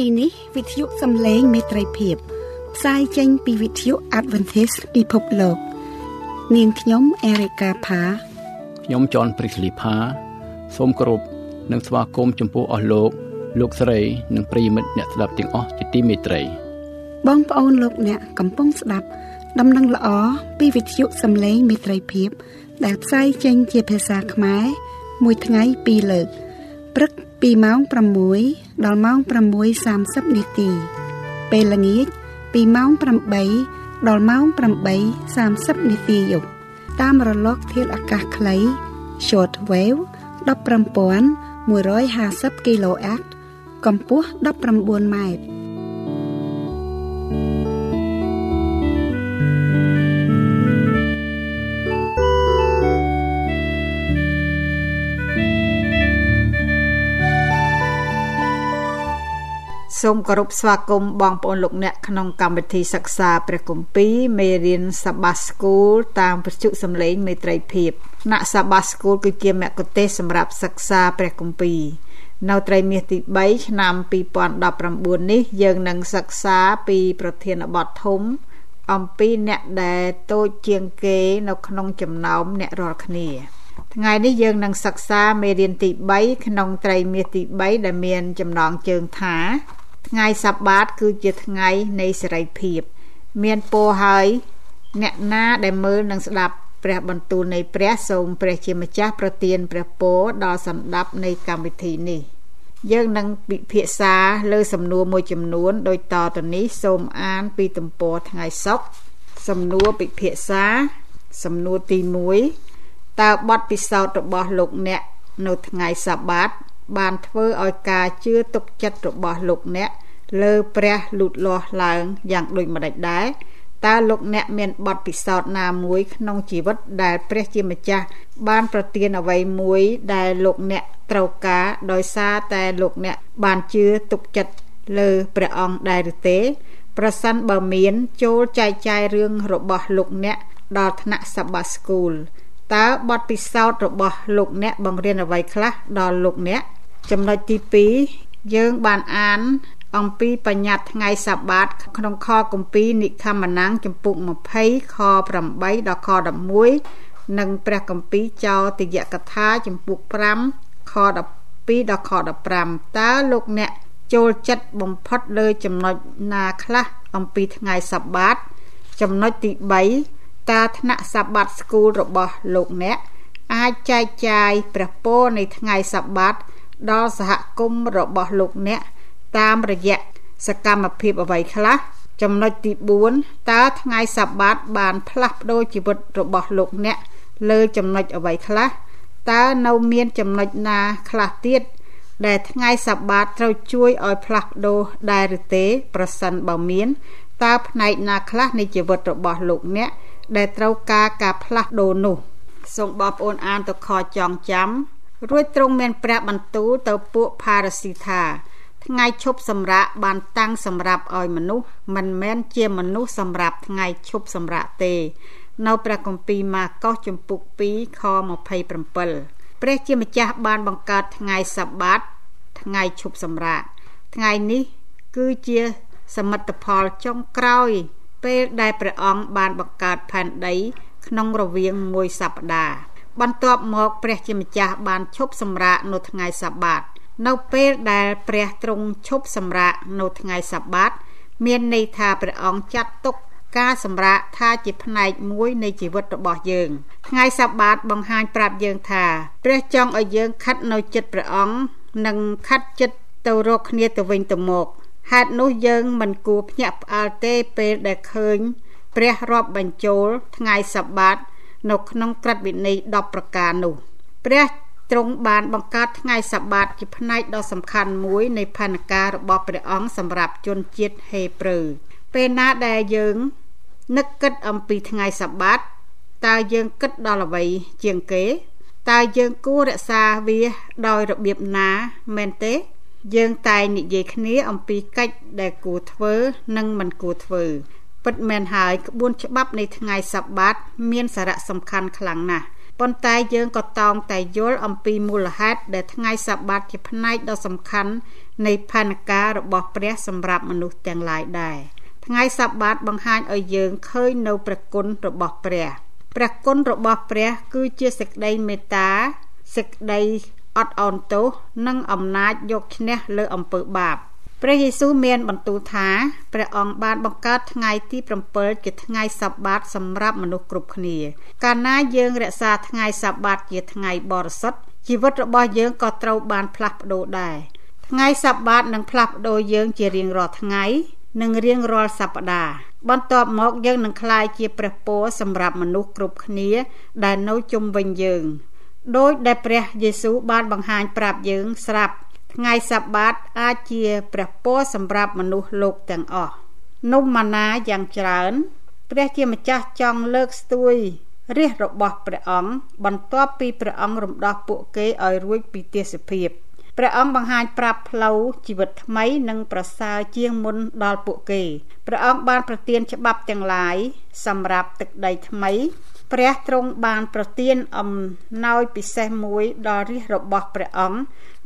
ទីនេះវិទ្យុសំឡេងមេត្រីភាពផ្សាយចេញពីវិទ្យុ Adventist ពិភពលោក នាងខ្ញុំអេរិកាផាខ្ញុំចនព្រីកលីផាសូមគោរពនិងស្វាគមន៍ចំពោះអស់លោកលោកស្រីនិងប្រិយមិត្តអ្នកស្ដាប់ទាំងអស់ជាទីមេត្រី បងប្អូនលោកអ្នកកំពុងស្ដាប់ ដំណឹងល្អពីវិទ្យុសំឡេងមេត្រីភាព ដែលផ្សាយចេញជាភាសាខ្មែរមួយថ្ងៃពីរលើកព្រឹកពីម៉ោង6 ដល់ម៉ោង6:30នាទី ពេលល្ងាចពីម៉ោង8ដល់ម៉ោង8:30នាទីយប់តាមរលកធាតុអាកាសខ្លី short wave 15150 kHz កម្ពស់19ម៉ែត្រ សូមគោរពស្វាគមន៍បងប្អូនលោកអ្នកក្នុងកម្មវិធីសិក្សាព្រះគម្ពីរមេរៀនសាបាស្គូលតាមវិទ្យុសំឡេងមេត្រីភាពថ្នាក់សាបាស្គូលគឺជាមគ្គុទ្ទេសក៍សម្រាប់សិក្សាព្រះគម្ពីរនៅត្រីមាសទី3ឆ្នាំ2019នេះយើងនឹងសិក្សាពីប្រធានបទធំ អំពីអ្នកដែលតូចជាងគេ នៅក្នុងចំណោមអ្នករាល់គ្នាថ្ងៃនេះយើងនឹងសិក្សាមេរៀនទី3ក្នុងត្រីមាសទី3ដែលមានចំណងជើងថា ថ្ងៃសបាតគឺជាថ្ងៃនៃសេរីភាព មានពោហើយអ្នកណាដែលមើលនិងស្ដាប់ព្រះបន្ទូលនៃព្រះសូមព្រះជាម្ចាស់ប្រទានព្រះពរដល់សម្ដាប់នៃកម្មវិធីនេះ យើងនឹងពិភាក្សាលើសំណួរមួយចំនួនដូចតទៅនេះសូមអានពីទំព័រថ្ងៃសុក្រសំណួរពិភាក្សា សំណួរទី1តើបទពិសោធន៍របស់លោកអ្នកនៅថ្ងៃសបាត បានធ្វើឲ្យការជឿទុកចិត្តរបស់លោកអ្នកលើព្រះលូតលាស់ឡើងយ៉ាងដូចម្តេចដែរតើលោកអ្នកមានបទពិសោធន៍ណាមួយក្នុងជីវិតដែលព្រះជាម្ចាស់បានប្រទានអ្វីមួយដែលលោកអ្នកត្រូវការដោយសារតែលោកអ្នកបានជឿទុកចិត្តលើព្រះអង្គដែរឬទេ ប្រសិនបើមានចូលចែកចាយរឿងរបស់លោកអ្នកដល់ថ្នាក់ Sabbath School តើបទពិសោធន៍របស់លោកអ្នកបង្រៀនអ្វីខ្លះដល់លោកអ្នក ចំណុចទី2យើងបានអាន អំពីបញ្ញត្តិថ្ងៃសាបាត ក្នុងខគម្ពីរនិខមណាំងចំពុក20ខ8ដល់ខ11និងព្រះគម្ពីរចោទយកថាចំពុក5ខ12ដល់ខ15តើលោកអ្នកចូលចិត្តបំផុតលើចំណុចណាខ្លះអំពីថ្ងៃសាបាត ចំណុចទី3តើថ្នាក់សាបាតស្គូលរបស់លោកអ្នកអាចចែកចាយព្រះពរនៃថ្ងៃសាបាត ដល់សហគមន៍របស់លោកអ្នកតាមរយៈសកម្មភាពអ្វីខ្លះចំណុចទី4តើថ្ងៃសបាតបានផ្លាស់ប្ដូរជីវិតរបស់លោកអ្នកលើចំណុចអ្វីខ្លះតើនៅមានចំណុចណាខ្លះទៀតដែលថ្ងៃសបាតត្រូវជួយឲ្យផ្លាស់ប្ដូរដែរឬទេ ប្រសិនបើមានតើផ្នែកណាខ្លះនៃជីវិតរបស់លោកអ្នកដែលត្រូវការការផ្លាស់ប្ដូរនោះសូមបងប្អូនអានទៅខចងចាំ រួចទ្រង់មានព្រះបន្ទូលទៅពួកផារស៊ីថាថ្ងៃឈប់សម្រាកបានតាំងសម្រាប់ឲ្យមនុស្សមិនមែនជាមនុស្សសម្រាប់ថ្ងៃឈប់សម្រាកទេ នៅព្រះគម្ពីរម៉ាកុសជំពូក2ខ27ព្រះជាម្ចាស់បានបង្កើតថ្ងៃសបាតថ្ងៃឈប់សម្រាកថ្ងៃនេះគឺជាសមិទ្ធផលចុងក្រោយ ពេលដែលព្រះអង្គបានបង្កើតផែនដី ក្នុងរវាងមួយសប្តាហ៍ បន្ទាប់មកព្រះជាម្ចាស់បានឈប់សម្រាកនៅថ្ងៃសបាត នៅពេលដែលព្រះទ្រង់ឈប់សម្រាកនៅថ្ងៃសបាត មានន័យថាព្រះអង្គចាត់ទុកការសម្រាកថាជាផ្នែកមួយនៃជីវិតរបស់យើង ថ្ងៃសបាតបង្ហាញប្រាប់យើងថាព្រះចង់ឲ្យយើងខិតនៅចិត្តព្រះអង្គនិងខិតចិត្តទៅរកគ្នាទៅវិញទៅមកហេតុនោះយើងមិនគួរភ្ញាក់ផ្អើលទេពេលដែលឃើញព្រះរាប់បញ្ចូលថ្ងៃសបាត នៅក្នុងក្រឹតវិន័យ10ប្រការនោះព្រះទ្រង់បានបង្កើតថ្ងៃសបាតជាផ្នែកដ៏សំខាន់មួយនៃផែនការរបស់ព្រះអង្គសម្រាប់ជនជាតិហេប្រឺពេលណាដែលយើងនឹកគិតអំពីថ្ងៃសបាតតើយើងគិតដល់អ្វីជាងគេតើយើងគួររក្សាវាដោយរបៀបណាមែនទេ យើងតែងនិយាយគ្នាអំពីកិច្ចដែលគួរធ្វើ និងមិនគួរធ្វើ ពិតមែនហើយក្បួនច្បាប់នៃថ្ងៃសបាតមានសារៈសំខាន់ខ្លាំងណាស់ប៉ុន្តែយើងក៏តោងតែយល់អំពីមូលហេតុដែលថ្ងៃសបាតជាផ្នែកដ៏សំខាន់នៃផែនការរបស់ព្រះសម្រាប់មនុស្សទាំងឡាយដែរថ្ងៃសបាតបង្ហាញឲ្យយើងឃើញនៅព្រះគុណរបស់ព្រះព្រះគុណរបស់ព្រះគឺជាសេចក្តីមេត្តាសេចក្តីអត់ឱនទោសនិងអំណាចយកឈ្នះលើអំពើបាប ព្រះយេស៊ូវមានបន្ទូលថាព្រះអង្គបានបង្កើតថ្ងៃទី7ជាថ្ងៃសប្បាតសម្រាប់មនុស្សគ្រប់គ្នា កាលណាយើងរក្សាថ្ងៃសប្បាតជាថ្ងៃបរិសុទ្ធជីវិតរបស់យើងក៏ត្រូវបានផ្លាស់ប្ដូរដែរថ្ងៃសប្បាតនឹងផ្លាស់ប្ដូរយើងជារៀងរាល់ថ្ងៃ និងរៀងរាល់សប្តាហ៍បន្ទាប់មកយើងនឹងក្លាយជាព្រះពរសម្រាប់មនុស្សគ្រប់គ្នា ដែលនៅជុំវិញយើងដោយដែលព្រះយេស៊ូវបានបង្ហាញប្រាប់យើងស្រាប់ ថ្ងៃសបាតអាចជាព្រះពរសម្រាប់មនុស្សលោកទាំងអស់នំម៉ាណាយ៉ាងច្រើនព្រះជាម្ចាស់ចង់លើកស្ទួយរាជរបស់ព្រះអង្គបន្ទាប់ពីព្រះអង្គរំដោះពួកគេឲ្យរួចពីទេសភាពព្រះអង្គបង្ហាញប្រាប់ផ្លូវជីវិតថ្មីនិងប្រសើរជាងមុនដល់ពួកគេព្រះអង្គបានប្រទានច្បាប់ទាំងឡាយសម្រាប់ទឹកដីថ្មី ព្រះទ្រង់បានប្រទានអំណោយពិសេសមួយដល់រាជរបស់ព្រះអង្គ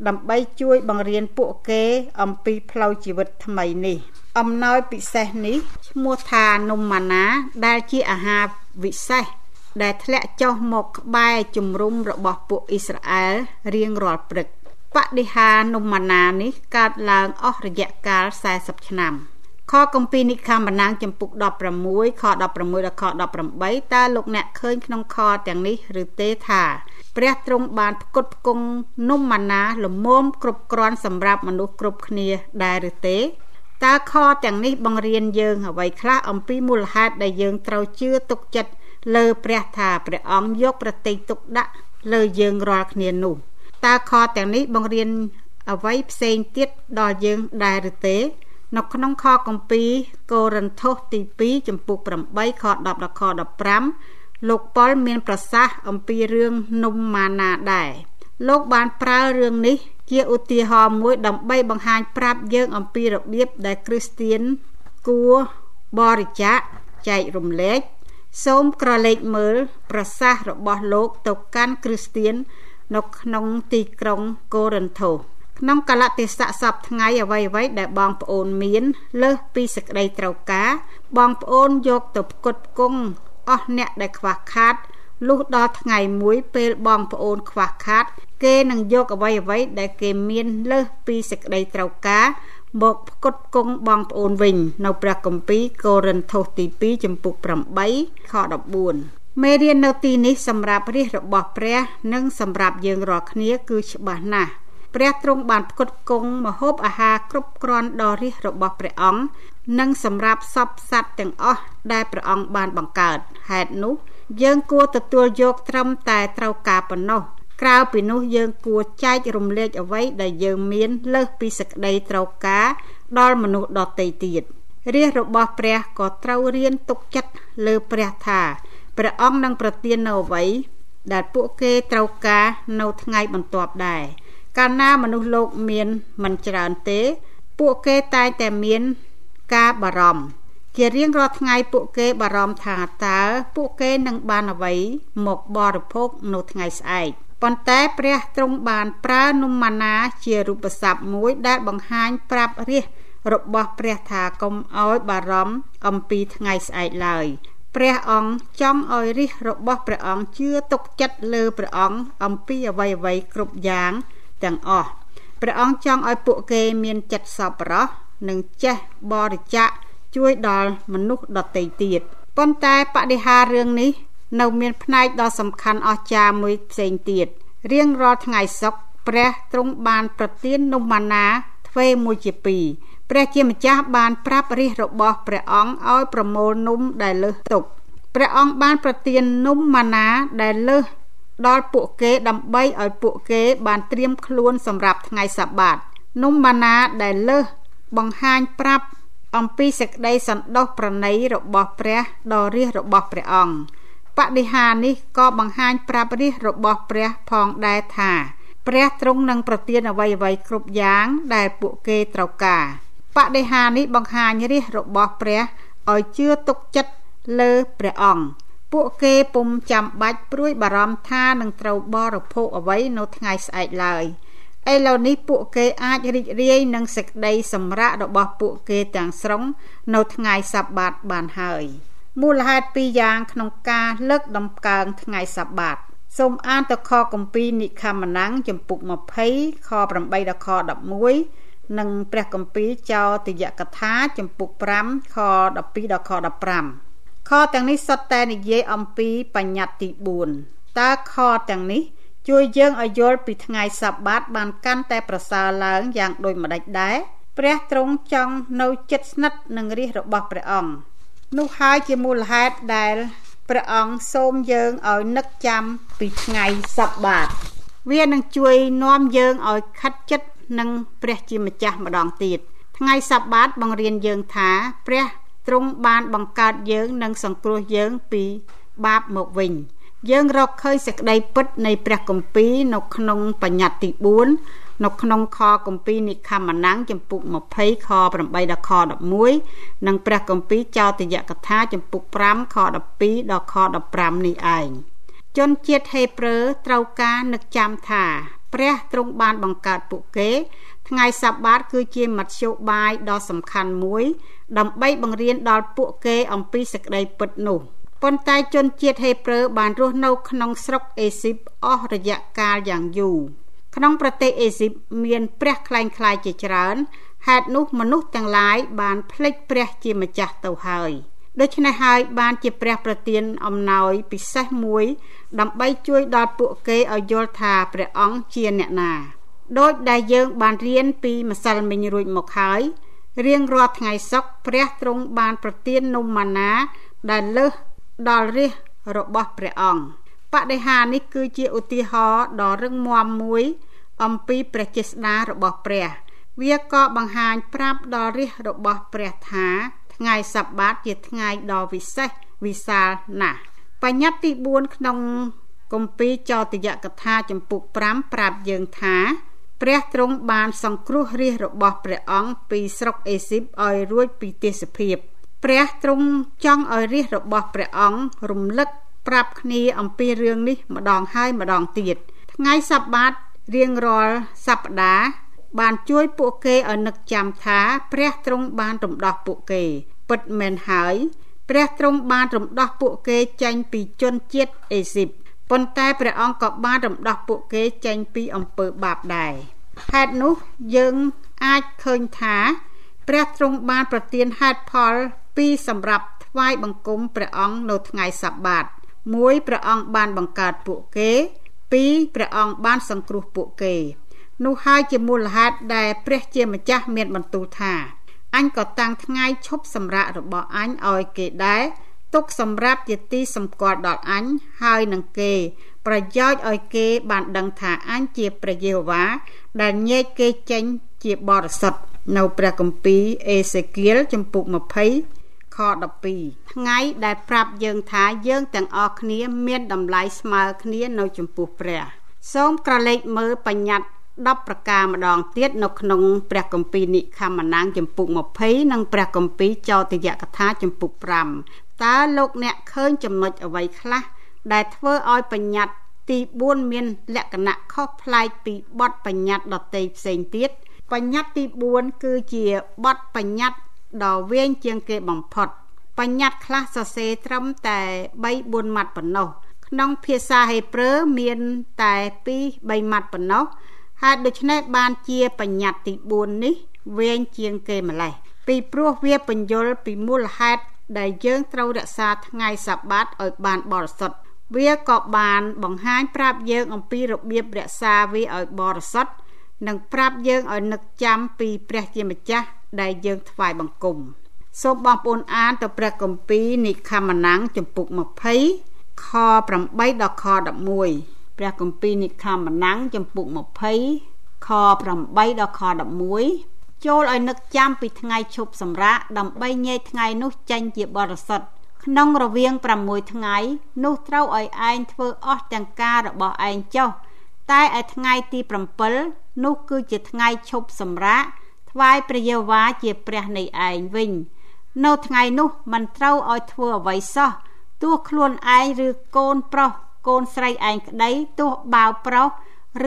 ដើម្បីជួយបង្រៀនពួកគេអំពីផ្លូវជីវិតថ្មីនេះ អំណោយពិសេសនេះឈ្មោះថានំម៉ាណាដែលជាអាហារវិសេសដែលធ្លាក់ចុះមកក្បែរជំរុំរបស់ពួកអ៊ីស្រាអែលរៀងរាល់ព្រឹកបដិហានំម៉ាណានេះកើតឡើងអស់រយៈកាល40ឆ្នាំ។ ខគម្ពីរនិកាបណ្ណាងចំពុក16ខ16ដល់ខ18តើលោកអ្នកឃើញក្នុងខទាំងនេះឬទេថាព្រះទ្រង់បានផ្គត់ផ្គង់នំម៉ាណាលមមគ្រប់គ្រាន់សម្រាប់មនុស្សគ្រប់គ្នាដែរឬទេតើខទាំងនេះបង្រៀនយើងអ្វីខ្លះអំពីមូលហេតុដែលយើងត្រូវជឿទុកចិត្តលើព្រះថាព្រះអង្គយកប្រតិទុកដាក់លើយើងរាល់គ្នានោះតើខទាំងនេះបង្រៀនអ្វីផ្សេងទៀតដល់យើងដែរឬទេ នៅក្នុងខគម្ពីរកូរិនថូសទី2ចំពុក8ខ10ដល់ខ15លោកប៉ុលមានប្រសាសន៍អំពីរឿងនំម៉ាណាដែរលោកបានប្រើរឿងនេះជាឧទាហរណ៍មួយដើម្បីបង្ហាញប្រាប់យើងអំពីរបៀបដែលគ្រីស្ទៀនគួរបរិច្ចាគចែករំលែកសូមក្រឡេកមើលប្រសាសន៍របស់លោកទៅកាន់គ្រីស្ទៀននៅក្នុងទីក្រុងកូរិនថូស ក្នុងកលៈទេសៈសពថ្ងៃអ្វីអ្វីដែលបងប្អូនមាន លើសពីសក្តីត្រូវការ បងប្អូនយកទៅផ្គត់ផ្គង់អស់អ្នកដែលខ្វះខាតលុះដល់ថ្ងៃមួយពេលបងប្អូនខ្វះខាត គេនឹងយកអ្វីអ្វីដែលគេមានលើសពីសក្តីត្រូវការមកផ្គត់ផ្គង់បងប្អូនវិញ នៅព្រះគម្ពីរកូរិនថូសទី2ចំពុក8ខ14មេរៀននៅទីនេះសម្រាប់រាជរបស់ព្រះ និងសម្រាប់យើងរាល់គ្នាគឺច្បាស់ណាស់ ព្រះទ្រង់បានផ្គត់ផ្គង់ម្ហូបអាហារគ្រប់គ្រាន់ដល់រាជរបស់ព្រះអង្គនិងសម្រាប់សពសត្វទាំងអស់ដែលព្រះអង្គបានបង្កើតហេតុនោះយើងគួរទទួលយកត្រឹមតែត្រូវការប៉ុណ្ណោះក្រៅពីនោះយើងគួរចែករំលែកអ្វីដែលយើងមានលើសពីសក្តីត្រូវការដល់មនុស្សដទៃទៀតរាជរបស់ព្រះក៏ត្រូវរៀនទុកចិត្តលើព្រះថាព្រះអង្គនឹងប្រទាននៅអ្វីដែលពួកគេត្រូវការនៅថ្ងៃបន្ទាប់ដែរ កាលណាមនុស្សលោកមានមិនច្រើនទេ ពួកគេតែងតែមានការបារម្ភជារៀងរាល់ថ្ងៃពួកគេបារម្ភថាតើពួកគេនឹងបានអ្វីមកបរិភោគនៅថ្ងៃស្អែកប៉ុន្តែព្រះទ្រង់បានប្រើនំម៉ាណាជារូបស័ព្ទមួយដែលបង្ហាញប្រាប់រាជរបស់ព្រះថាកុំអោយបារម្ភអំពីថ្ងៃស្អែកឡើយព្រះអង្គចង់ឲ្យរាជរបស់ព្រះអង្គជឿទុកចិត្តលើព្រះអង្គអំពីអ្វីអ្វីគ្រប់យ៉ាង ទាំងអស់ព្រះអង្គចង់ឲ្យពួកគេមានចិត្តសប្បុរសនិងចេះបរិច្ចាគជួយដល់មនុស្សដទៃទៀតប៉ុន្តែបដិហាររឿងនេះ នៅមានផ្នែកដ៏សំខាន់អស្ចារ្យមួយផ្សេងទៀតរៀងរាល់ថ្ងៃសុក្រព្រះទ្រង់បានប្រទាននំម៉ាណាទ្វេមួយជាពីរព្រះជាម្ចាស់បានប្រាប់រាជរបស់ព្រះអង្គឲ្យប្រមូលនំដែលលើសទុកព្រះអង្គបានប្រទាននំម៉ាណាដែលលើស ដល់ពួកគេដើម្បីឲ្យពួកគេបានត្រៀមខ្លួនសម្រាប់ថ្ងៃសបាតនំម៉ាណាដែលលើសបង្ហាញប្រាប់អំពីសេចក្តីសន្តោសប្រណីរបស់ព្រះដ៏រាជរបស់ព្រះអង្គបដិហានេះក៏បង្ហាញប្រាប់រាជរបស់ព្រះផងដែរថាព្រះទ្រង់នឹងប្រទានអ្វីអ្វីគ្រប់យ៉ាងដែលពួកគេត្រូវការបដិហានេះបង្ហាញរាជរបស់ព្រះឲ្យជឿទុកចិត្តលើព្រះអង្គ ពពួកគេពុំចាំបាច់ព្រួយបារម្ភថានឹងត្រូវបរិភោគអ្វីនៅថ្ងៃស្អែកឡើយឥឡូវនេះពួកគេអាចរីករាយនឹងសេចក្តីសម្រាករបស់ពួកគេទាំងស្រុងនៅថ្ងៃសប្បាតបានហើយមូលហេតុពីរយ៉ាងក្នុងការលើកដំកើងថ្ងៃសប្បាតសូមអានទៅខគម្ពីរនិខមណាំងចំពុក20ខ8ដល់ខ11និងព្រះគម្ពីរចោទយកថាចំពុក5ខ12ដល់ខ15 ខទាំងនេះសុទ្ធតែនិយាយអំពីបញ្ញត្តិទី4តើខទាំងនេះ ជួយយើងឲ្យយល់ពីថ្ងៃសប្បាត បានកាន់តែប្រសើរឡើងយ៉ាងដូចម្ដេចដែរព្រះទ្រង់ចង់នៅចិត្តស្និទ្ធនឹងរាជរបស់ព្រះអង្គនោះហើយជាមូលហេតុដែលព្រះអង្គសូមយើងឲ្យនឹកចាំពីថ្ងៃសប្បាត វានឹងជួយនាំយើងឲ្យខិតចិត្តនឹងព្រះជាម្ចាស់ម្ដងទៀតថ្ងៃសប្បាតបង្រៀនយើងថា ព្រះ ទ្រង់បានបង្កើតយើងនិងសង្គ្រោះយើងពីបាបមកវិញយើងរកឃើញសេចក្តីពិតនៃព្រះគម្ពីរនៅក្នុងបញ្ញត្តិទី4នៅក្នុងខគម្ពីរនិខមណាំងចំពុក20ខ8ដល់ខ11និងព្រះគម្ពីរចោទយកថាចំពុក5ខ12ដល់ខ15នេះឯងជនជាតិហេប្រឺត្រូវការនឹកចាំថា ព្រះទ្រង់បានបង្កើតពួកគេ ថ្ងៃសប្បាតគឺជាមធ្យោបាយដ៏សំខាន់មួយ ដើម្បីបង្រៀនដល់ពួកគេអំពីសេចក្តីពិតនោះប៉ុន្តែជនជាតិហេប្រឺបានរស់នៅក្នុងស្រុកអេស៊ីបអស់រយៈកាលយ៉ាងយូរក្នុងប្រទេសអេស៊ីបមានព្រះខ្លែងខ្លាយជាច្រើនហេតុនោះមនុស្សទាំងឡាយបានភ្លេចព្រះជាម្ចាស់ទៅហើយដូច្នេះហើយបានជាព្រះប្រទានអំណោយពិសេសមួយ ដើម្បីជួយដល់ពួកគេឲ្យយល់ថាព្រះអង្គជាអ្នកណា ដោយដែលយើងបានរៀនពីម្សិលមិញរួចមកហើយរៀងរាល់ថ្ងៃសុក្រព្រះទ្រង់បានប្រទាននំម៉ាណាដែលលើសដល់រាជរបស់ព្រះអង្គបដិហានេះគឺជាឧទាហរណ៍ដ៏រឹងមាំមួយ អំពីព្រះចេស្តារបស់ព្រះ វាក៏បង្ហាញប្រាប់ដល់រាជរបស់ព្រះថាថ្ងៃសប្បាតជាថ្ងៃដ៏វិសេសវិសាលណាស់បញ្ញត្តិទី4ក្នុងគម្ពីរចោទយកថាចំពុក5ប្រាប់យើងថា ព្រះទ្រង់បានសង្គ្រោះរាជរបស់ព្រះអង្គពីស្រុកអេស៊ីបឲ្យរួចពីទេសភាពព្រះទ្រង់ចង់ឲ្យរាជរបស់ព្រះអង្គរំលឹកប្រាប់គ្នាអំពីរឿងនេះម្ដងហើយម្ដងទៀតថ្ងៃសប្បាតរៀងរាល់សប្តាហ៍បានជួយពួកគេឲ្យនឹកចាំថាព្រះទ្រង់បានរំដោះពួកគេ ពិតមែនហើយព្រះទ្រង់បានរំដោះពួកគេចេញពីជនជាតិអេស៊ីបប៉ុន្តែព្រះអង្គក៏បានរំដោះពួកគេចេញពីអំពើបាបដែរ ហេតុនោះយើងអាចឃើញថាព្រះទ្រង់បានប្រទានហេតុផលពីរសម្រាប់ថ្វាយបង្គំព្រះអង្គនៅថ្ងៃសប្បាតមួយព្រះអង្គបានបង្កើតពួកគេពីរព្រះអង្គបានសង្គ្រោះពួកគេ នោះហើយជាមូលហេតុដែលព្រះជាម្ចាស់មានបន្ទូលថាអញក៏តាំងថ្ងៃឈប់សម្រាករបស់អញឲ្យគេដែរទុកសម្រាប់ជាទីសម្គាល់ដល់អញហើយនឹងគេ ប្រយោជន៍ឲ្យគេបានដឹងថាអញជាព្រះយេហូវ៉ាដែលញែកគេចេញជាបរិសុទ្ធនៅព្រះគម្ពីរអេសេគៀលចំពុក20ខ12ថ្ងៃដែលប្រាប់យើងថាយើងទាំងអស់គ្នាមានតម្លៃស្មើគ្នានៅចំពោះព្រះសូមក្រឡេកមើលបញ្ញត្តិ10ប្រការម្ដងទៀតនៅក្នុងព្រះគម្ពីរនិខមណាំងចំពុក20និងព្រះគម្ពីរចោទយកថាចំពុក5តើលោកអ្នកឃើញចំណុចអ្វីខ្លះ ដែលធ្វើឲ្យបញ្ញត្តិទី4មានលក្ខណៈខុសប្លែកពីបទបញ្ញត្តិដទៃផ្សេងទៀតបញ្ញត្តិទី4គឺជាបទបញ្ញត្តិដ៏វែងជាងគេបំផុត បញ្ញត្តិខ្លះសរសេរត្រឹមតែ3 4ម៉ាត់ប៉ុណ្ណោះក្នុងភាសាហេប្រឺមានតែ2 3ម៉ាត់ប៉ុណ្ណោះហើយដូច្នេះបានជាបញ្ញត្តិទី4នេះវែងជាងគេម្លេះពីព្រោះវាបញ្យលពីមូលហេតុដែលយើងត្រូវរក្សាថ្ងៃសបាតឲ្យបានបរិសុទ្ធ វាក៏បានបង្ហាញប្រាប់យើងអំពីរបៀបរក្សាវាឲ្យបរិសុទ្ធនិងប្រាប់យើងឲ្យនឹកចាំពីព្រះជាម្ចាស់ដែលយើងថ្វាយបង្គំសូមបងប្អូនអានទៅព្រះគម្ពីរនិខមណាំងចំពុក20ខ8ដល់ខ11ព្រះគម្ពីរនិខមណាំងចំពុក20ខ8ដល់ខ11ចូលឲ្យនឹកចាំពីថ្ងៃឈប់សម្រាកដើម្បីញែកថ្ងៃនោះចេញជាបរិសុទ្ធ ក្នុងរវាង6ថ្ងៃនោះត្រូវឲ្យឯងធ្វើអស់ទាំងការរបស់ឯងចុះតែឯថ្ងៃទី7នោះគឺជាថ្ងៃឈប់សម្រាកថ្វាយព្រះយេហូវ៉ាជាព្រះនៃឯងវិញ នៅថ្ងៃនោះមិនត្រូវឲ្យធ្វើអ្វីសោះទោះខ្លួនឯងឬកូនប្រុសកូនស្រីឯងក្តីទោះបាវប្រុស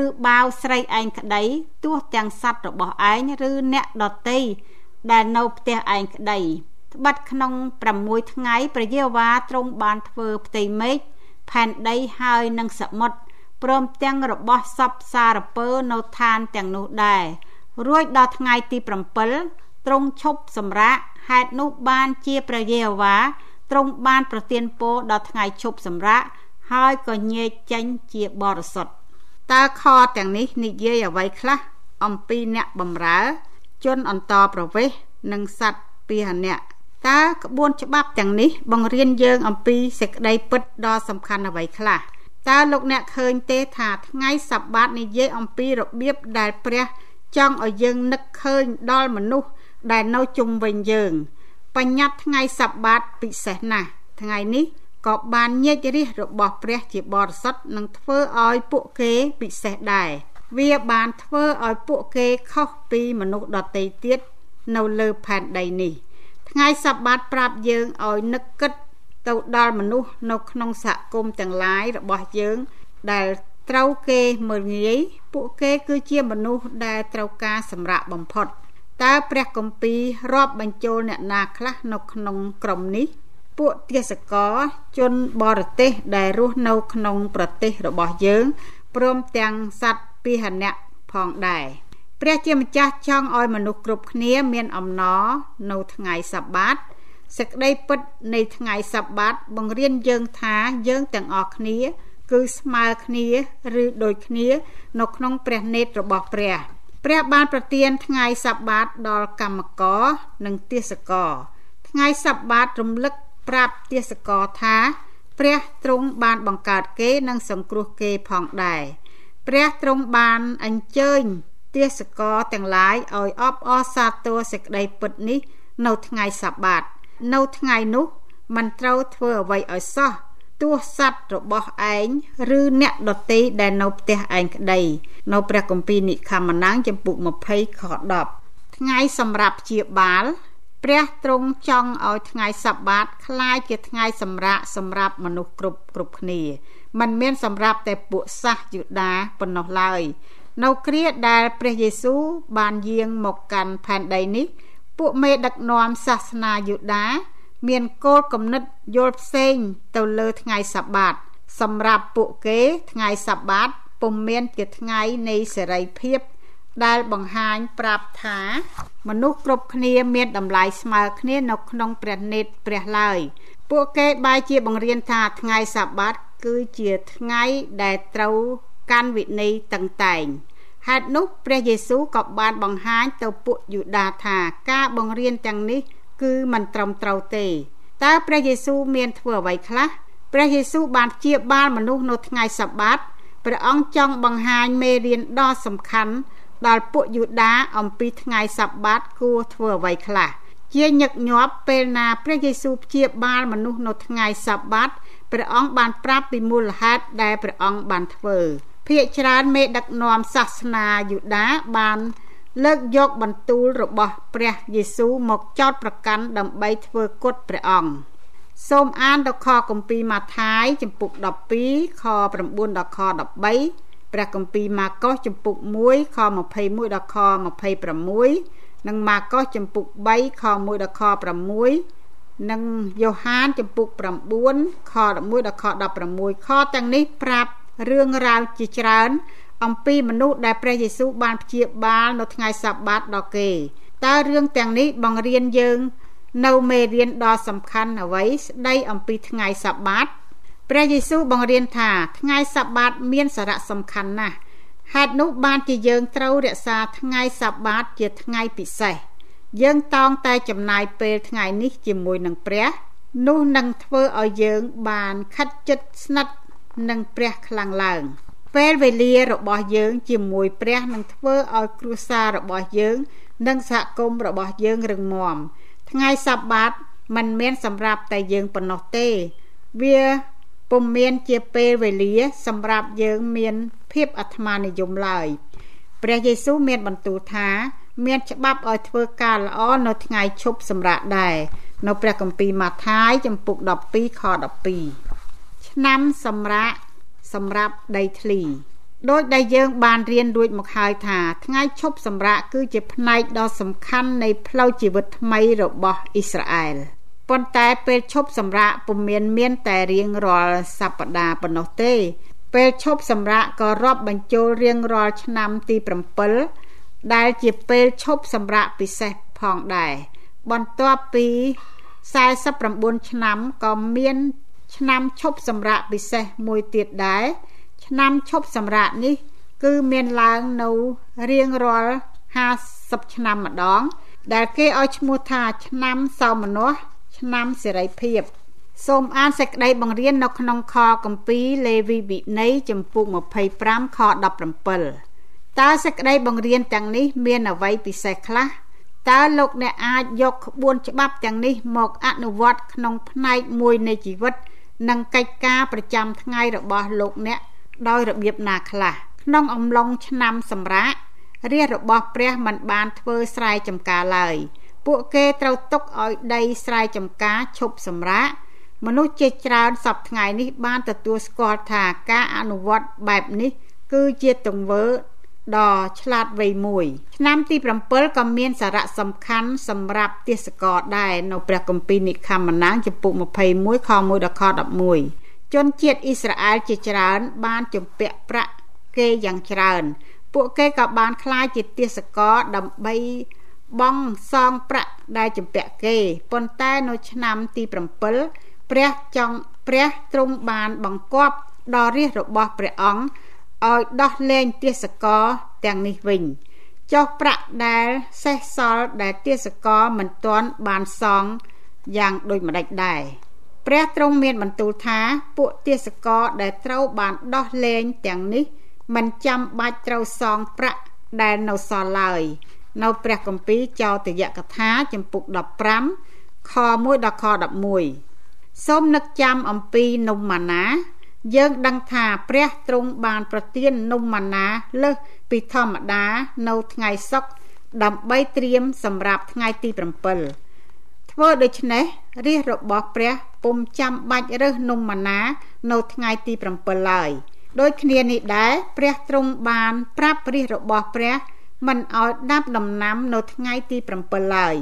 ឬបាវស្រីឯងក្តីទោះទាំងសត្វរបស់ឯងឬអ្នកដតីដែលនៅផ្ទះឯងក្តី ត្បិតក្នុង6ថ្ងៃព្រះយេហូវ៉ាទ្រង់បានធ្វើផ្ទៃមេឃផែនដីហើយនិងសមុទ្រព្រមទាំងរបស់សពសារពើនៅឋានទាំងនោះដែររួចដល់ថ្ងៃទី7ទ្រង់ឈប់សម្រាកហេតុនោះបានជាព្រះយេហូវ៉ាទ្រង់បានប្រទានពរដល់ថ្ងៃឈប់សម្រាកហើយក៏ញែកចេញជាបរិសុទ្ធតើខទាំងនេះនិយាយអ្វីខ្លះអំពីអ្នកបម្រើ ជនអន្តរប្រវេសនិងសត្វពាហនៈ តើក្បួនច្បាប់ទាំងនេះបង្រៀនយើងអំពីសេចក្តីពិតដ៏សំខាន់អ្វីខ្លះតើលោកអ្នកឃើញទេថាថ្ងៃសបាតនិយាយអំពីរបៀបដែលព្រះចង់ឲ្យយើងនឹកឃើញដល់មនុស្សដែលនៅជុំវិញយើង បញ្ញត្តិថ្ងៃសបាតពិសេសណាស់ថ្ងៃនេះក៏បានញែករាជរបស់ព្រះជាបរិសុទ្ធនិងធ្វើឲ្យពួកគេពិសេសដែរវាបានធ្វើឲ្យពួកគេខុសពីមនុស្សដទៃទៀតនៅលើផែនដីនេះ ថ្ងៃសបាតប្រាប់យើងឲ្យនឹកគិតទៅដល់មនុស្សនៅក្នុងសហគមន៍ទាំងឡាយរបស់យើង ដែលត្រូវគេមើលងាយពួកគេគឺជាមនុស្សដែលត្រូវការសម្រាប់បំផុតតើព្រះគម្ពីររាប់បញ្ចូលអ្នកណាខ្លះនៅក្នុងក្រុមនេះ ពួកទេសកលជនបរទេសដែលរស់នៅក្នុងប្រទេសរបស់យើងព្រមទាំងសត្វពាហនៈផងដែរ ព្រះជាម្ចាស់ចង់ឲ្យមនុស្សគ្រប់គ្នាមានអំណរនៅថ្ងៃសបាតសេចក្តីពិតនៃថ្ងៃសបាតបង្រៀនយើងថាយើងទាំងអស់គ្នា គឺស្មើគ្នាឬដូចគ្នា នៅក្នុងព្រះនេតរបស់ព្រះព្រះបានប្រទានថ្ងៃសបាតដល់កម្មករនិងទេសកលថ្ងៃសបាតរំលឹកប្រាប់ទេសកលថាព្រះទ្រង់បានបង្កើតគេនិងសង្គ្រោះគេផងដែរព្រះទ្រង់បានអញ្ជើញ ទេសកលទាំងឡាយឲ្យអបអរសាទរសេចក្តីពិតនេះនៅថ្ងៃសបាតនៅថ្ងៃនោះមិនត្រូវធ្វើអ្វីឲ្យសោះទោះសัตว์របស់ឯងឬអ្នកដតីដែលនៅផ្ទះឯងក្តីនៅព្រះគម្ពីរនិខមណាងចំពុក20ខ10ថ្ងៃសម្រាប់ជាបាលព្រះទ្រង់ចង់ឲ្យថ្ងៃសបាតคล้ายជាថ្ងៃសម្រាកសម្រាប់មនុស្សគ្រប់គ្រប់គ្នាมันមានសម្រាប់តែពួកសាសយូដាប៉ុណ្ណោះឡើយ នៅគ្រាដែលព្រះយេស៊ូវបានយាងមកកាន់ផែនដីនេះ ពួកមេដឹកនាំសាសនាយូដាមានគោលគំនិតយល់ផ្សេងទៅលើថ្ងៃសបាត សម្រាប់ពួកគេថ្ងៃសបាតពុំមានជាថ្ងៃនៃសេរីភាព ដែលបង្ហាញប្រាប់ថា មនុស្សគ្រប់គ្នាមានតម្លៃស្មើគ្នានៅក្នុងព្រះនេតព្រះឡើយពួកគេបែរជាបង្រៀនថាថ្ងៃសបាត គឺជាថ្ងៃដែលត្រូវកាន់វិន័យតឹងតែង ហេតុនោះព្រះយេស៊ូវក៏បានបង្ហាញទៅពួកយូដាថាការបង្រៀនទាំងនេះ គឺមិនត្រឹមត្រូវទេតើព្រះយេស៊ូវមានធ្វើអ្វីខ្លះព្រះយេស៊ូវបានជាបាលមនុស្សនៅថ្ងៃសបាតព្រះអង្គចង់បង្ហាញមេរៀនដ៏សំខាន់ដល់ពួកយូដាអំពីថ្ងៃសបាតគួរធ្វើអ្វីខ្លះជាញឹកញាប់ពេលណាព្រះយេស៊ូវព្យាបាលមនុស្សនៅថ្ងៃសបាតព្រះអង្គបានប្រាប់ពីមូលហេតុដែលព្រះអង្គបានធ្វើ ភាកច្រើនមេដឹកនាំសាសនាយូដាបាន លើកយកបន្ទូលរបស់ព្រះយេស៊ូវមកចោទប្រកាន់ដើម្បីធ្វើគុតព្រះអង្គសូមអានទៅខគម្ពីរម៉ាថាយចំពុក12ខ9ដល់ខ13ព្រះគម្ពីរម៉ាកុសចំពុក1ខ21ដល់ខ26និងម៉ាកុសចំពុក3ខ1ដល់ខ6និងយ៉ូហានចំពុក9ខ11ដល់ខ16ខទាំងនេះប្រាប់ រឿងរ៉ាវជាច្រើន អំពីមនុស្សដែលព្រះយេស៊ូវបានព្យាបាលនៅថ្ងៃសបាតដល់គេតើរឿងទាំងនេះបង្រៀនយើងនៅមេរៀនដ៏សំខាន់អ្វីស្ដីអំពីថ្ងៃសបាតព្រះយេស៊ូវបង្រៀនថាថ្ងៃសបាតមានសារៈសំខាន់ណាស់ហេតុនោះបានជាយើងត្រូវរក្សាថ្ងៃសបាតជាថ្ងៃពិសេសយើងតោងតែចំណាយពេលថ្ងៃនេះជាមួយនឹងព្រះ នោះនឹងធ្វើឲ្យយើងបានខិតជិតស្និទ្ធ នឹងព្រះខ្លាំងឡើងពេលវេលារបស់យើងជាមួយព្រះនឹងធ្វើឲ្យគ្រួសាររបស់យើង និងសហគមន៍របស់យើងរឹងមាំថ្ងៃសបាតមិនមែនសម្រាប់តែយើងប៉ុណ្ណោះទេ វាពុំមានជាពេលវេលា សម្រាប់យើងមានភាពអាត្មានិយមឡើយព្រះយេស៊ូវមានបន្ទូលថា មានច្បាប់ឲ្យធ្វើការល្អនៅថ្ងៃឈប់សម្រាកដែរនៅព្រះគម្ពីរម៉ាថាយចំពុក12ខ12 ឆ្នាំសម្រាប់សម្រាប់ដីធ្លីដោយដែលយើងបានរៀនរួចមកហើយថា ថ្ងៃឈប់សម្រាកគឺជាផ្នែកដ៏សំខាន់នៃផ្លូវជីវិតថ្មីរបស់អ៊ីស្រាអែលប៉ុន្តែពេលឈប់សម្រាកពុំមានមានតែរៀងរាល់សប្តាហ៍ប៉ុណ្ណោះទេ ពេលឈប់សម្រាកក៏រាប់បញ្ចូលរៀងរាល់ឆ្នាំទី7ដែលជាពេលឈប់សម្រាកពិសេសផងដែរបន្ទាប់ពី49ឆ្នាំក៏មាន ឆ្នាំឈប់សម្រាកពិសេសមួយទៀតដែរឆ្នាំឈប់សម្រាកនេះ គឺមានឡើងនៅរៀងរាល់50ឆ្នាំម្ដង ដែលគេឲ្យឈ្មោះថាឆ្នាំសោមនស្សឆ្នាំសេរីភាពសូមអានសេចក្តីបង្រៀននៅក្នុងខគម្ពីរលេវីវិន័យចំពុក25ខ17តើសេចក្តីបង្រៀនទាំងនេះ មានអ្វីពិសេសខ្លះតើលោកអ្នកអាចយកក្បួនច្បាប់ទាំងនេះមកអនុវត្តក្នុងផ្នែកមួយនៃជីវិត និងកិច្ចការប្រចាំថ្ងៃរបស់លោកអ្នកដោយរបៀបណាខ្លះក្នុងអំឡុងឆ្នាំសម្រាករាជរបស់ព្រះមិនបានធ្វើស្រែចម្ការឡើយពួកគេត្រូវទុកឲ្យដីស្រែចម្ការឈប់សម្រាកមនុស្សជាច្រើនសពថ្ងៃនេះបានទទួលស្គាល់ថាការអនុវត្តបែបនេះគឺជាទង្វើ ដ៏ឆ្លាតវៃមួយឆ្នាំទី7ក៏មានសារៈសំខាន់សម្រាប់ទេសកលដែរនៅព្រះគម្ពីរនិខមណាងចំពុក21ខ1ដល់ខ11ជនជាតិអ៊ីស្រាអែលជាច្រើន បានជំពាក់ប្រាក់គេយ៉ាងច្រើន ពួកគេក៏បានក្លាយជាទេសកលដើម្បីបង់សងប្រាក់ដែលជំពាក់គេប៉ុន្តែនៅឆ្នាំទី7ព្រះចង់ព្រះទ្រង់បានបង្គាប់ដល់រាជរបស់ព្រះអង្គ ឲ្យដោះលែងទាសករទាំងនេះវិញចុះប្រាក់ដែលសេះសល់ដែលទាសករមិនទាន់បានសងយ៉ាងដូចម្ដេចដែរព្រះទ្រង់មានបន្ទូលថាពួកទាសករដែលត្រូវបានដោះលែងទាំងនេះមិនចាំបាច់ត្រូវសងប្រាក់ដែលនៅសល់ឡើយនៅព្រះគម្ពីរចោទយកថាចំពុក15ខ1ដល់ខ11សូមនឹកចាំអំពីនំម៉ាណា យើងដឹងថាព្រះទ្រង់បានប្រទាននំម៉ាណាលើសពីធម្មតានៅថ្ងៃសុក្រដើម្បីត្រៀមសម្រាប់ថ្ងៃទី7ធ្វើដូច្នេះរាជរបស់ព្រះពុំចាំបាច់រើសនំម៉ាណានៅថ្ងៃទី7ឡើយដូចគ្នានេះដែរព្រះទ្រង់បានប្រាប់រាជរបស់ព្រះមិនឲ្យដាប់ដំណាំនៅថ្ងៃទី7ឡើយ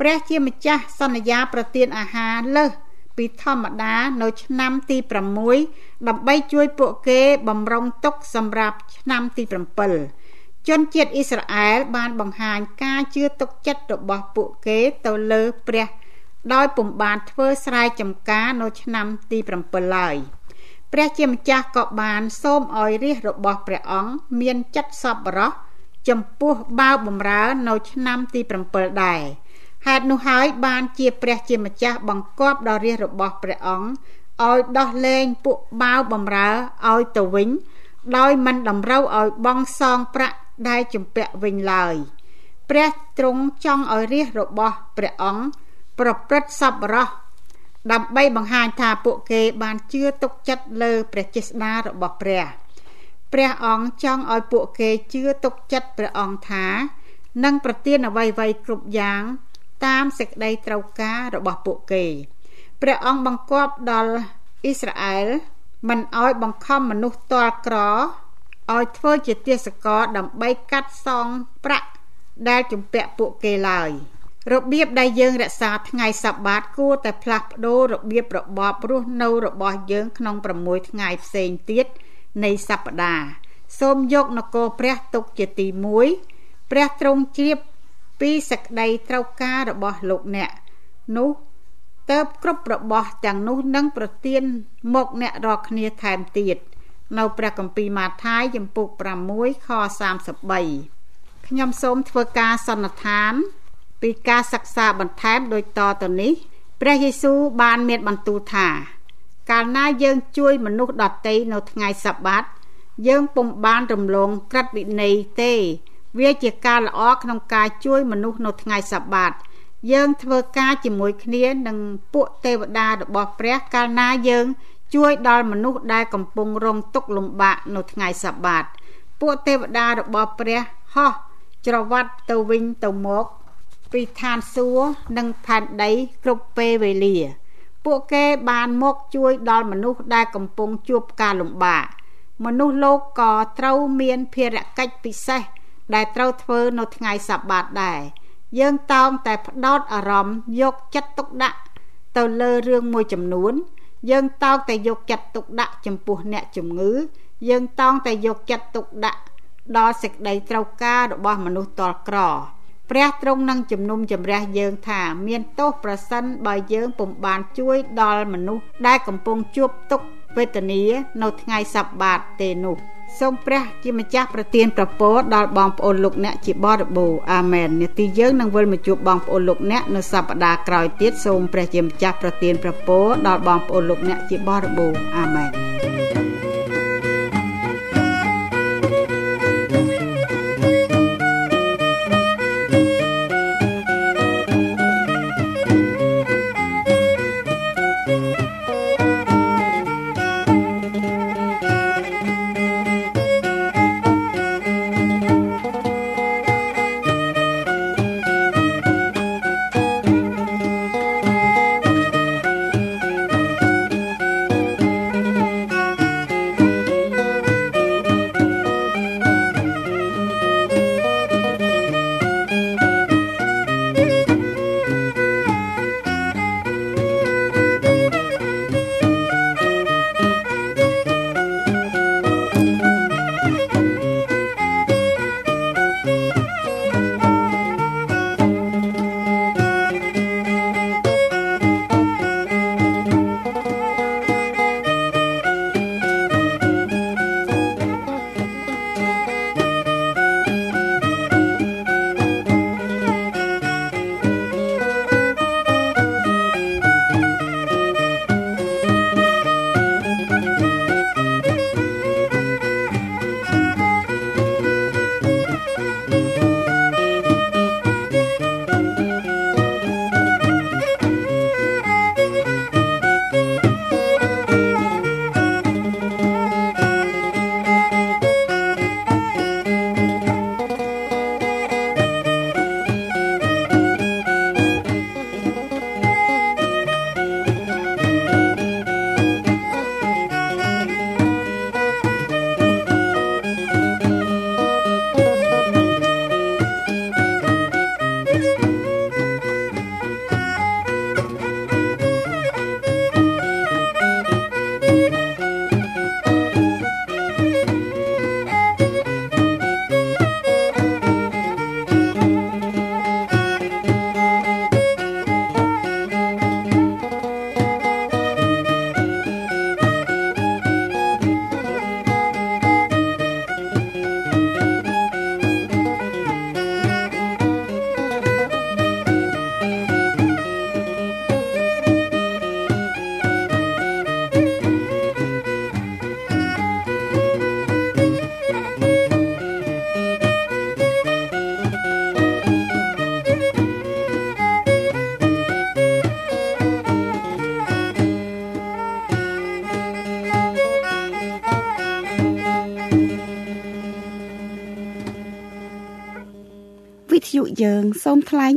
ព្រះជាម្ចាស់សន្យាប្រទានអាហារលើស ពីធម្មតានៅឆ្នាំទី6ដើម្បីជួយពួកគេបំរុងទុកសម្រាប់ឆ្នាំទី7ជនជាតិអ៊ីស្រាអែលបានបង្ហាញការជឿទុកចិត្តរបស់ពួកគេទៅលើព្រះដោយពុំបានធ្វើស្រែចម្ការនៅឆ្នាំទី7ឡើយព្រះជាម្ចាស់ក៏បានសូមឲ្យរាជរបស់ព្រះអង្គមានចិត្តសប្បុរសចំពោះបាវបំរើនៅឆ្នាំទី7ដែរ ហេតុនោះហើយបានជាព្រះជាម្ចាស់បង្គាប់ដល់រាជរបស់ព្រះអង្គឲ្យដោះលែងពួកបាវបំរើឲ្យទៅវិញ ដោយមិនតម្រូវឲ្យបង់សងប្រាក់ដែលជំពាក់វិញឡើយព្រះទ្រង់ចង់ឲ្យរាជរបស់ព្រះអង្គប្រព្រឹត្តសប្បុរសដើម្បីបង្ហាញថាពួកគេបានជឿទុកចិត្តលើព្រះចេស្តារបស់ព្រះព្រះអង្គចង់ឲ្យពួកគេជឿទុកចិត្តព្រះអង្គថានឹងប្រទានអ្វីៗគ្រប់យ៉ាង តាមសេចក្តីត្រូវការរបស់ពួកគេព្រះអង្គបង្គាប់ដល់អ៊ីស្រាអែលមិនឲ្យបង្ខំមនុស្សទាល់ក្រឲ្យធ្វើជាទាសករដើម្បីកាត់សងប្រាក់ដែលជំពាក់ពួកគេឡើយរបៀបដែលយើងរក្សាថ្ងៃសបាតគួរតែផ្លាស់ប្ដូររបៀបរបបរស់នៅរបស់យើងក្នុង6ថ្ងៃផ្សេងទៀតនៃសប្តាហ៍សូមយកនគរព្រះទុកជាទី1ព្រះទ្រង់ជ្រាប ពីសក្តីត្រូវការរបស់លោកអ្នកនោះទៅគ្រប់របស់ទាំងនោះនឹងប្រទានមកអ្នករាល់គ្នាថែមទៀតនៅព្រះគម្ពីរម៉ាថាយចំពុក6ខ33ខ្ញុំសូមធ្វើការសន្និដ្ឋាន ពីការសិក្សាបន្ថែមដូចតទៅនេះព្រះយេស៊ូវបានមានបន្ទូលថា កាលណាយើងជួយមនុស្សដទៃនៅថ្ងៃសបាត យើងពុំបានរំលងក្រឹតវិន័យទេ វាជាការល្អក្នុងការជួយមនុស្សនៅថ្ងៃសបាតយើងធ្វើការជាមួយគ្នានឹងពួកទេវតារបស់ព្រះកាលណាយើង ជួយដល់មនុស្សដែលកំពុងរងទុក្ខលំបាកនៅថ្ងៃសបាតពួកទេវតារបស់ព្រះហោះច្រវាត់ទៅវិញទៅមកពីឋានសួគ៌និងផែនដីគ្រប់ពេលវេលា ពួកគេបានមកជួយដល់មនុស្សដែលកំពុងជួបការលំបាកមនុស្សលោកក៏ត្រូវមានភារកិច្ចពិសេស ដែលត្រូវធ្វើនៅថ្ងៃសបាតដែរយើងតោងតែផ្ដោតអារម្មណ៍យកចិត្តទុកដាក់ទៅលើរឿងមួយចំនួន យើងតោងតែយកចិត្តទុកដាក់ចំពោះអ្នកជំងឺ យើងតោងតែយកចិត្តទុកដាក់ដល់សេចក្តីត្រូវការរបស់មនុស្សតលក្រព្រះទ្រង់នឹងជំនុំជម្រះយើងថាមានទោសប្រសិនបើយើងពុំបានជួយដល់មនុស្សដែលកំពុងជួបទុក្ខវេទនានៅថ្ងៃសប្បាតទេនោះ សូមព្រះជាម្ចាស់ប្រទានប្រពរដល់បងប្អូនលោកអ្នកជាបរិបូរអាមែននាទីយើងនឹងវិលមកជួបបងប្អូនលោកអ្នកនៅសប្តាហ៍ក្រោយទៀតសូមព្រះជាម្ចាស់ប្រទានប្រពរដល់បងប្អូនលោកអ្នកជាបរិបូរអាមែន